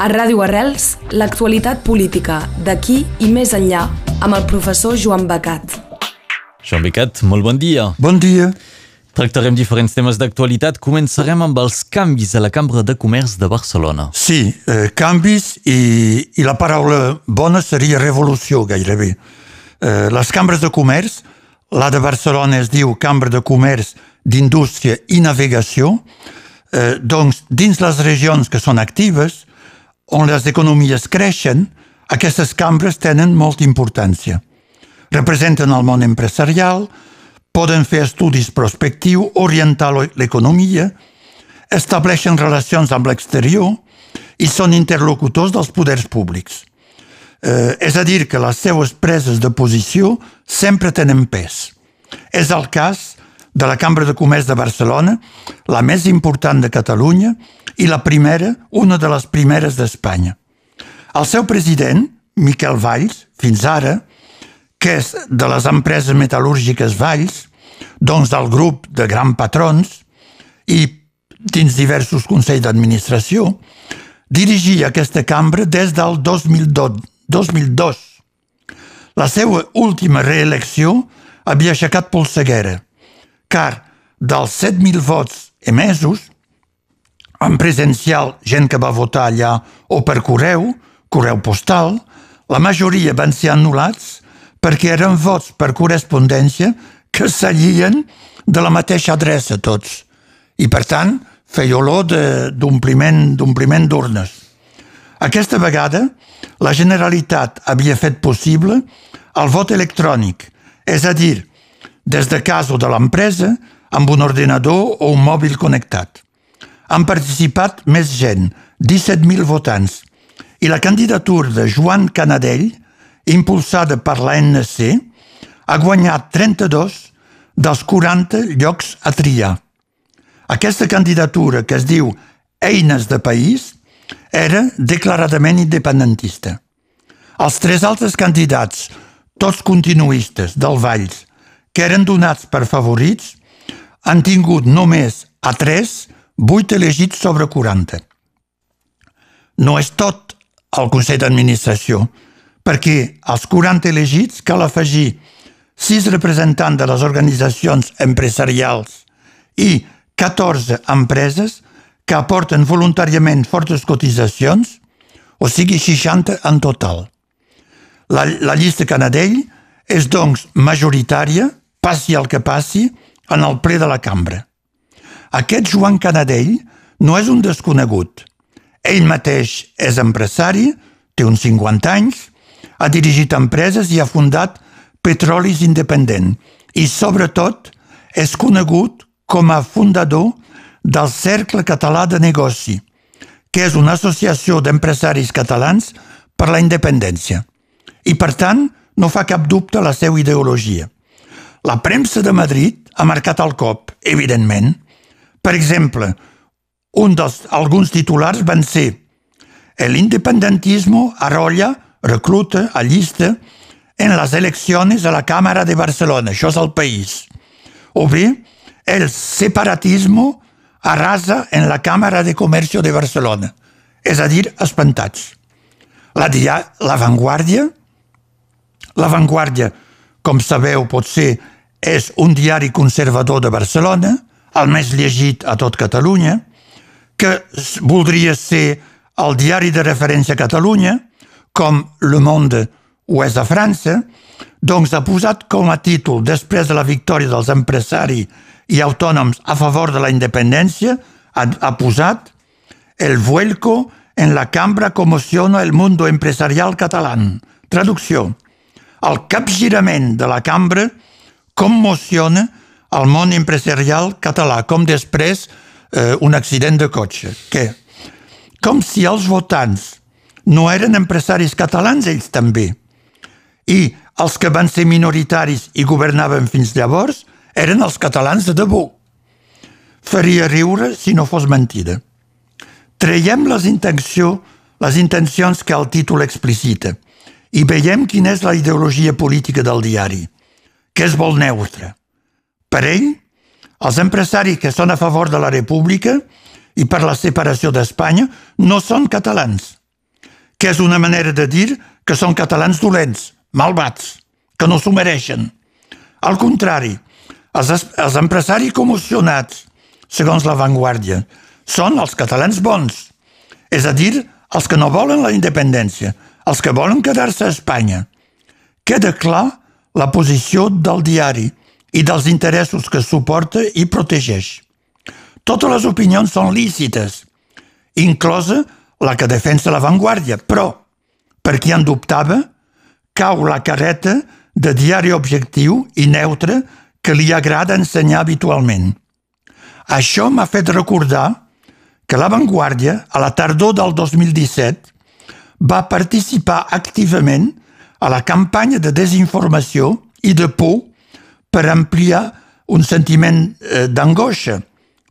A Ràdio Arrels, l'actualitat política d'aquí i més enllà amb el professor Joan Becat. Joan Becat, molt bon dia. Bon dia. Tractarem diferents temes d'actualitat. Començarem amb els canvis a la Cambra de Comerç de Barcelona. Sí, eh, canvis i, i la paraula bona seria revolució gairebé. Eh, les cambres de comerç, la de Barcelona es diu Cambra de Comerç d'Indústria i Navegació, eh, doncs dins les regions que són actives, on les economies creixen, aquestes cambres tenen molta importància. Representen el món empresarial, poden fer estudis prospectius, orientar l'economia, estableixen relacions amb l'exterior i són interlocutors dels poders públics. Eh, és a dir, que les seues preses de posició sempre tenen pes. És el cas de la Cambra de Comerç de Barcelona, la més important de Catalunya i la primera, una de les primeres d'Espanya. El seu president, Miquel Valls, fins ara, que és de les empreses metal·lúrgiques Valls, doncs del grup de grans patrons i dins diversos consells d'administració, dirigia aquesta cambra des del 2002. 2002. La seva última reelecció havia aixecat polseguera, car dels 7.000 vots emesos, en presencial, gent que va votar allà o per correu, correu postal, la majoria van ser anul·lats perquè eren vots per correspondència que s'allien de la mateixa adreça tots. I, per tant, feia olor d'ompliment d'urnes. Aquesta vegada, la Generalitat havia fet possible el vot electrònic, és a dir, des de casa o de l'empresa, amb un ordinador o un mòbil connectat. Han participat més gent, 17.000 votants, i la candidatura de Joan Canadell, impulsada per l'ANC, ha guanyat 32 dels 40 llocs a triar. Aquesta candidatura, que es diu Eines de País, era declaradament independentista. Els tres altres candidats, tots continuistes del Valls, que eren donats per favorits, han tingut només a 3, 8 elegits sobre 40. No és tot el Consell d'Administració, perquè als 40 elegits cal afegir 6 representants de les organitzacions empresarials i 14 empreses que aporten voluntàriament fortes cotitzacions, o sigui 60 en total. La, la llista Canadell és, doncs, majoritària, passi el que passi, en el ple de la cambra. Aquest Joan Canadell no és un desconegut. Ell mateix és empresari, té uns 50 anys, ha dirigit empreses i ha fundat Petrolis Independent i, sobretot, és conegut com a fundador del Cercle Català de Negoci, que és una associació d'empresaris catalans per la independència. I, per tant, no fa cap dubte la seva ideologia. La premsa de Madrid ha marcat el cop, evidentment. Per exemple, un dels, alguns titulars van ser el independentismo arrolla, recluta, allista en les eleccions a la Càmera de Barcelona, això és el país. O bé, el separatismo arrasa en la Càmera de Comercio de Barcelona, és a dir, espantats. La, dia, la Vanguardia, la Vanguardia, com sabeu, potser és un diari conservador de Barcelona, el més llegit a tot Catalunya, que voldria ser el diari de referència a Catalunya, com Le Monde o és a França, doncs ha posat com a títol, després de la victòria dels empresaris i autònoms a favor de la independència, ha, ha posat el vuelco en la cambra comociona el mundo empresarial català. Traducció. El capgirament de la cambra commociona el món empresarial català, com després eh, un accident de cotxe. Què? Com si els votants no eren empresaris catalans, ells també. I els que van ser minoritaris i governaven fins llavors eren els catalans de debò. Faria riure si no fos mentida. Traiem les, intenció, les intencions que el títol explicita i veiem quina és la ideologia política del diari, que és molt neutre. Per ell, els empresaris que són a favor de la república i per la separació d'Espanya no són catalans, que és una manera de dir que són catalans dolents, malvats, que no s'ho mereixen. Al contrari, els, els empresaris commocionats, segons la Vanguardia, són els catalans bons, és a dir, els que no volen la independència, els que volen quedar-se a Espanya. Queda clar la posició del diari i dels interessos que suporta i protegeix. Totes les opinions són lícites, inclosa la que defensa la Vanguardia, però, per qui en dubtava, cau la carreta de diari objectiu i neutre que li agrada ensenyar habitualment. Això m'ha fet recordar que La Vanguardia, a la tardor del 2017, va participar activament a la campanya de desinformació i de por per ampliar un sentiment eh, d'angoixa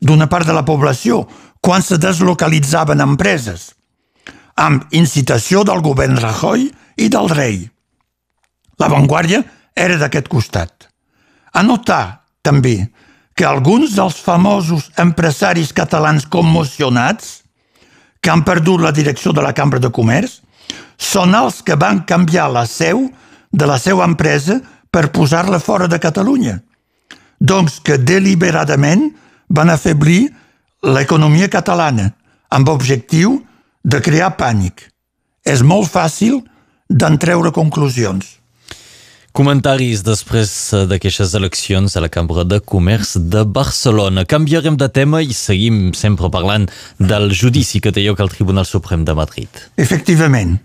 d'una part de la població quan se deslocalitzaven empreses, amb incitació del govern Rajoy i del rei. La Vanguardia era d'aquest costat. A notar, també, que alguns dels famosos empresaris catalans commocionats que han perdut la direcció de la Cambra de Comerç són els que van canviar la seu de la seva empresa per posar-la fora de Catalunya. Doncs que deliberadament van afeblir l'economia catalana amb objectiu de crear pànic. És molt fàcil d'en treure conclusions. Comentaris després eh, d'aquestes eleccions a la Cambra de Comerç de Barcelona. Canviarem de tema i seguim sempre parlant del judici que té lloc al Tribunal Suprem de Madrid. Efectivament.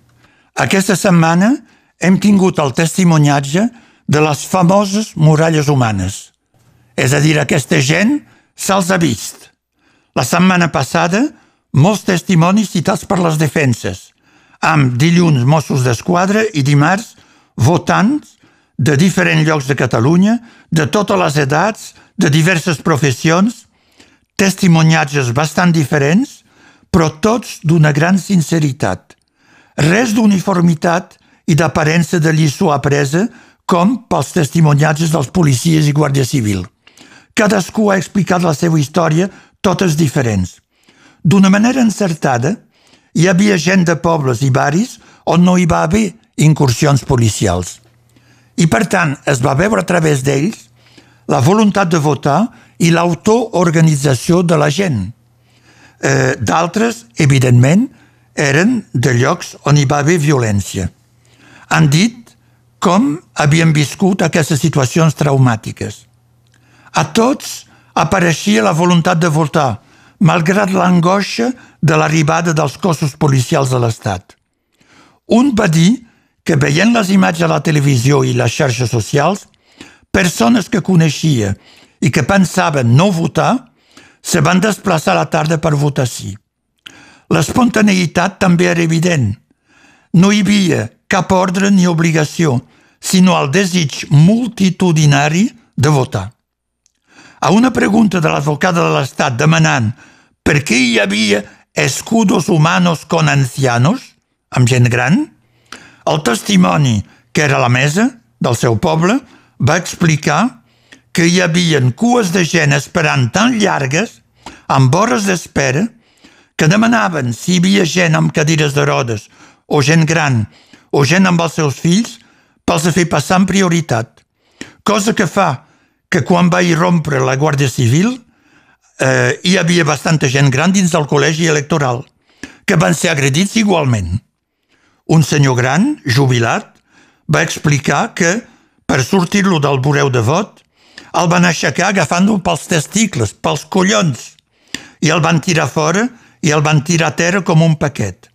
Aquesta setmana hem tingut el testimoniatge de les famoses muralles humanes. És a dir, aquesta gent se'ls ha vist. La setmana passada, molts testimonis citats per les defenses, amb dilluns Mossos d'Esquadra i dimarts votants de diferents llocs de Catalunya, de totes les edats, de diverses professions, testimoniatges bastant diferents, però tots d'una gran sinceritat. Res d'uniformitat i d'aparença de lliçó apresa com pels testimoniatges dels policies i guàrdia civil. Cadascú ha explicat la seva història totes diferents. D'una manera encertada, hi havia gent de pobles i baris on no hi va haver incursions policials. I, per tant, es va veure a través d'ells la voluntat de votar i l'autoorganització de la gent. Eh, D'altres, evidentment, eren de llocs on hi va haver violència. Han dit com havien viscut aquestes situacions traumàtiques. A tots apareixia la voluntat de votar, malgrat l'angoixa de l'arribada dels cossos policials de l'Estat. Un va dir que veient les imatges a la televisió i les xarxes socials, persones que coneixia i que pensaven no votar se van desplaçar a la tarda per votar sí. L'espontaneïtat també era evident. No hi havia cap ordre ni obligació, sinó el desig multitudinari de votar. A una pregunta de l'advocada de l'Estat demanant per què hi havia escudos humanos con ancianos, amb gent gran, el testimoni, que era la mesa del seu poble, va explicar que hi havien cues de gent esperant tan llargues, amb hores d'espera, que demanaven si hi havia gent amb cadires de rodes, o gent gran, o gent amb els seus fills, pels a fer passar en prioritat. Cosa que fa que quan va irrompre la Guàrdia Civil eh, hi havia bastanta gent gran dins del col·legi electoral, que van ser agredits igualment. Un senyor gran, jubilat, va explicar que, per sortir-lo del bureu de vot, el van aixecar agafant-lo pels testicles, pels collons, i el van tirar fora i el van tirar a terra com un paquet.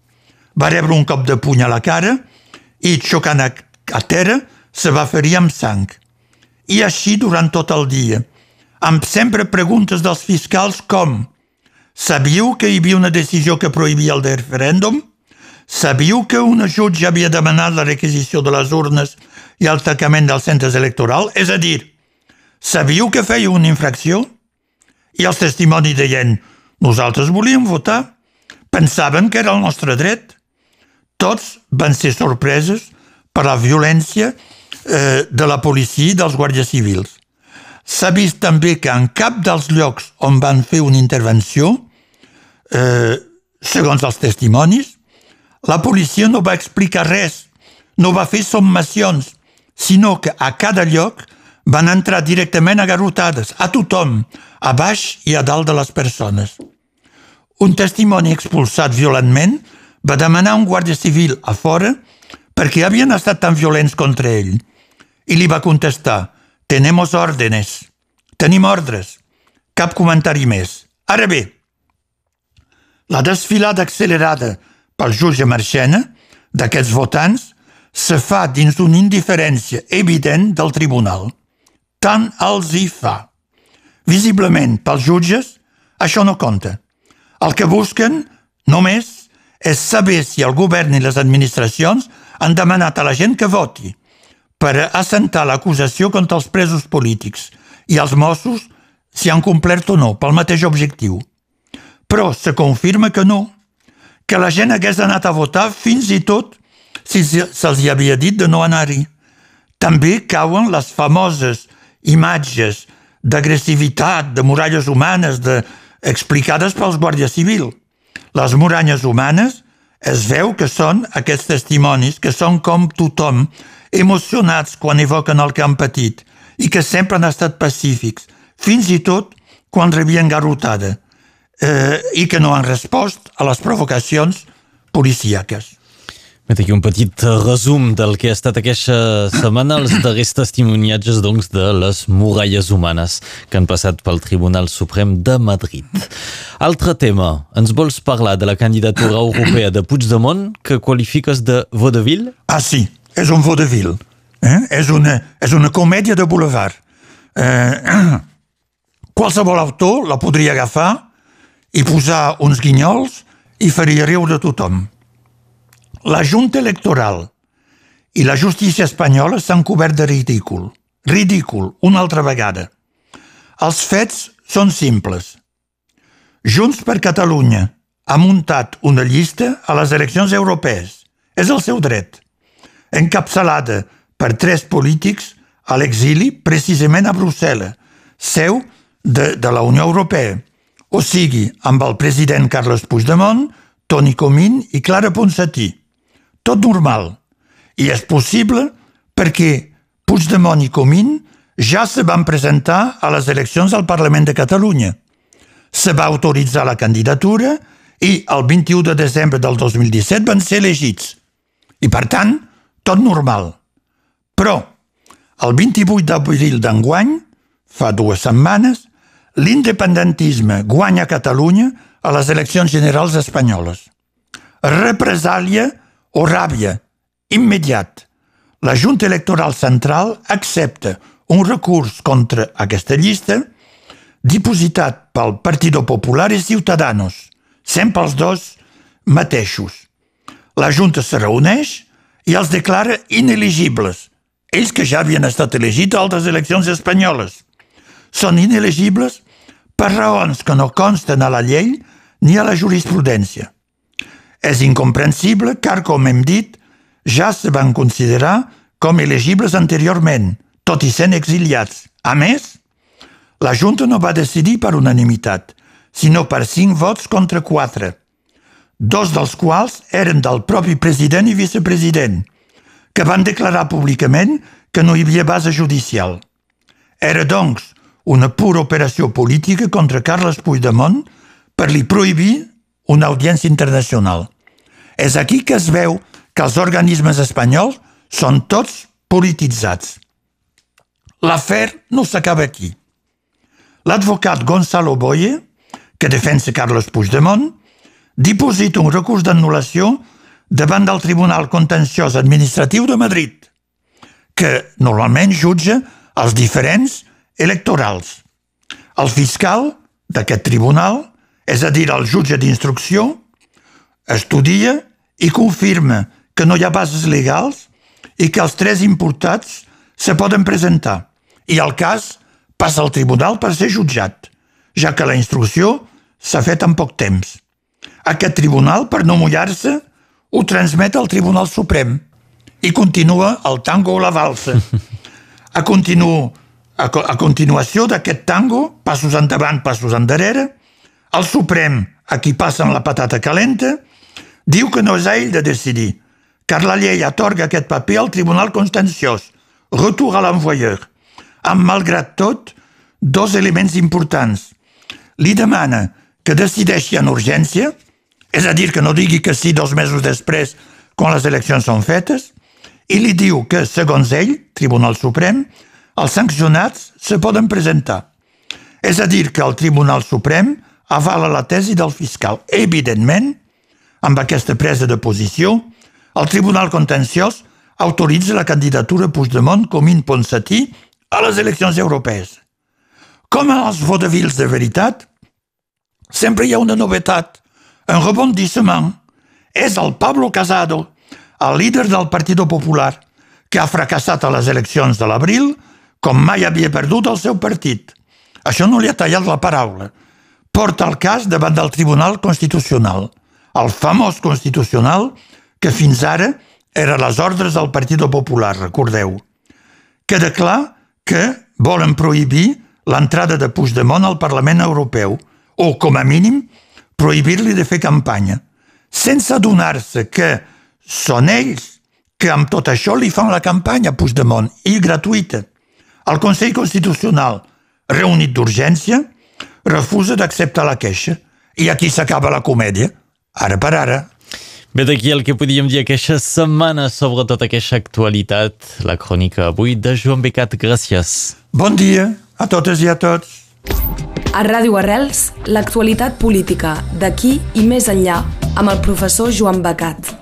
Va rebre un cop de puny a la cara i, xocant a, a terra, se va ferir amb sang. I així durant tot el dia, amb sempre preguntes dels fiscals com Sabíeu que hi havia una decisió que prohibia el referèndum? Sabíeu que una jutge havia demanat la requisició de les urnes i el tancament dels centres electorals? És a dir, sabíeu que feia una infracció? I els testimonis deien, nosaltres volíem votar, pensaven que era el nostre dret. Tots van ser sorpreses per la violència eh, de la policia i dels guàrdies civils. S'ha vist també que en cap dels llocs on van fer una intervenció, eh, segons els testimonis, La policia no va explicar res, no va fer sommacions, sinó que a cada lloc van entrar directament a garrotades, a tothom, a baix i a dalt de les persones. Un testimoni expulsat violentment va demanar un guàrdia civil a fora perquè havien estat tan violents contra ell. I li va contestar, tenemos órdenes, tenim ordres, cap comentari més. Ara bé, la desfilada accelerada pel jutge Marchena d'aquests votants se fa dins d'una indiferència evident del tribunal. Tant els hi fa. Visiblement, pels jutges, això no compta. El que busquen, només, és saber si el govern i les administracions han demanat a la gent que voti per assentar l'acusació contra els presos polítics i els Mossos si han complert o no pel mateix objectiu. Però se confirma que no, que la gent hagués anat a votar fins i tot si se'ls havia dit de no anar-hi. També cauen les famoses imatges d'agressivitat, de muralles humanes, de, explicades pels guàrdies civil. Les muralles humanes es veu que són aquests testimonis que són com tothom, emocionats quan evoquen el que han patit i que sempre han estat pacífics, fins i tot quan rebien garrotada eh, i que no han respost a les provocacions policíaques. Fet aquí un petit resum del que ha estat aquesta setmana, els darrers testimoniatges doncs, de les muralles humanes que han passat pel Tribunal Suprem de Madrid. Altre tema, ens vols parlar de la candidatura europea de Puigdemont que qualifiques de vaudeville? Ah, sí, és un vaudeville. Eh? És, una, és una comèdia de boulevard. Eh, qualsevol autor la podria agafar i posar uns guinyols i faria riure tothom. La Junta Electoral i la justícia espanyola s'han cobert de ridícul. Ridícul, una altra vegada. Els fets són simples. Junts per Catalunya ha muntat una llista a les eleccions europees. És el seu dret. Encapçalada per tres polítics a l'exili precisament a Brussel·les, seu de, de la Unió Europea, o sigui, amb el president Carles Puigdemont, Toni Comín i Clara Ponsatí. Tot normal. I és possible perquè Puigdemont i Comín ja se van presentar a les eleccions al Parlament de Catalunya. Se va autoritzar la candidatura i el 21 de desembre del 2017 van ser elegits. I per tant, tot normal. Però, el 28 d'abril d'enguany, fa dues setmanes, l'independentisme guanya Catalunya a les eleccions generals espanyoles. Represàlia o ràbia, immediat. La Junta Electoral Central accepta un recurs contra aquesta llista dipositat pel Partido Popular i Ciutadanos, sempre els dos mateixos. La Junta se reuneix i els declara ineligibles, ells que ja havien estat elegits a altres eleccions espanyoles. Són inelegibles per raons que no consten a la llei ni a la jurisprudència. És incomprensible car, com hem dit, ja se van considerar com elegibles anteriorment, tot i sent exiliats. A més, la Junta no va decidir per unanimitat, sinó per cinc vots contra quatre, dos dels quals eren del propi president i vicepresident, que van declarar públicament que no hi havia base judicial. Era, doncs, una pura operació política contra Carles Puigdemont per li prohibir una audiència internacional. És aquí que es veu que els organismes espanyols són tots polititzats. L'afer no s'acaba aquí. L'advocat Gonzalo Boye, que defensa Carles Puigdemont, diposita un recurs d'anul·lació davant del Tribunal Contenciós Administratiu de Madrid, que normalment jutja els diferents electorals. El fiscal d'aquest tribunal és a dir, el jutge d'instrucció estudia i confirma que no hi ha bases legals i que els tres importats se poden presentar i el cas passa al tribunal per ser jutjat, ja que la instrucció s'ha fet en poc temps. Aquest tribunal, per no mullar-se, ho transmet al Tribunal Suprem i continua el tango o la valsa. A, continu, a, a continuació d'aquest tango, passos endavant, passos endarrere, el Suprem, a qui passen la patata calenta, diu que no és ell de decidir, car la llei atorga aquest paper al Tribunal Constenciós, retour a l'envoyeur, amb, malgrat tot, dos elements importants. Li demana que decideixi en urgència, és a dir, que no digui que sí dos mesos després, quan les eleccions són fetes, i li diu que, segons ell, Tribunal Suprem, els sancionats se poden presentar. És a dir, que el Tribunal Suprem avala la tesi del fiscal. Evidentment, amb aquesta presa de posició, el Tribunal Contenciós autoritza la candidatura Puigdemont com Ponsatí a les eleccions europees. Com als vodevils de veritat, sempre hi ha una novetat, un rebondissement. És el Pablo Casado, el líder del Partit Popular, que ha fracassat a les eleccions de l'abril com mai havia perdut el seu partit. Això no li ha tallat la paraula. Porta el cas davant del Tribunal Constitucional, el famós Constitucional que fins ara era les ordres del Partit Popular, recordeu. Queda clar que volen prohibir l'entrada de Puigdemont al Parlament Europeu, o, com a mínim, prohibir-li de fer campanya, sense adonar-se que són ells que amb tot això li fan la campanya a Puigdemont, i gratuïta. El Consell Constitucional, reunit d'urgència, refusa d'acceptar la queixa i aquí s'acaba la comèdia, ara per ara. Bé, d'aquí el que podíem dir aquesta setmana sobre tota aquesta actualitat, la crònica avui de Joan Becat. Gràcies. Bon dia a totes i a tots. A Ràdio Arrels, l'actualitat política d'aquí i més enllà amb el professor Joan Becat.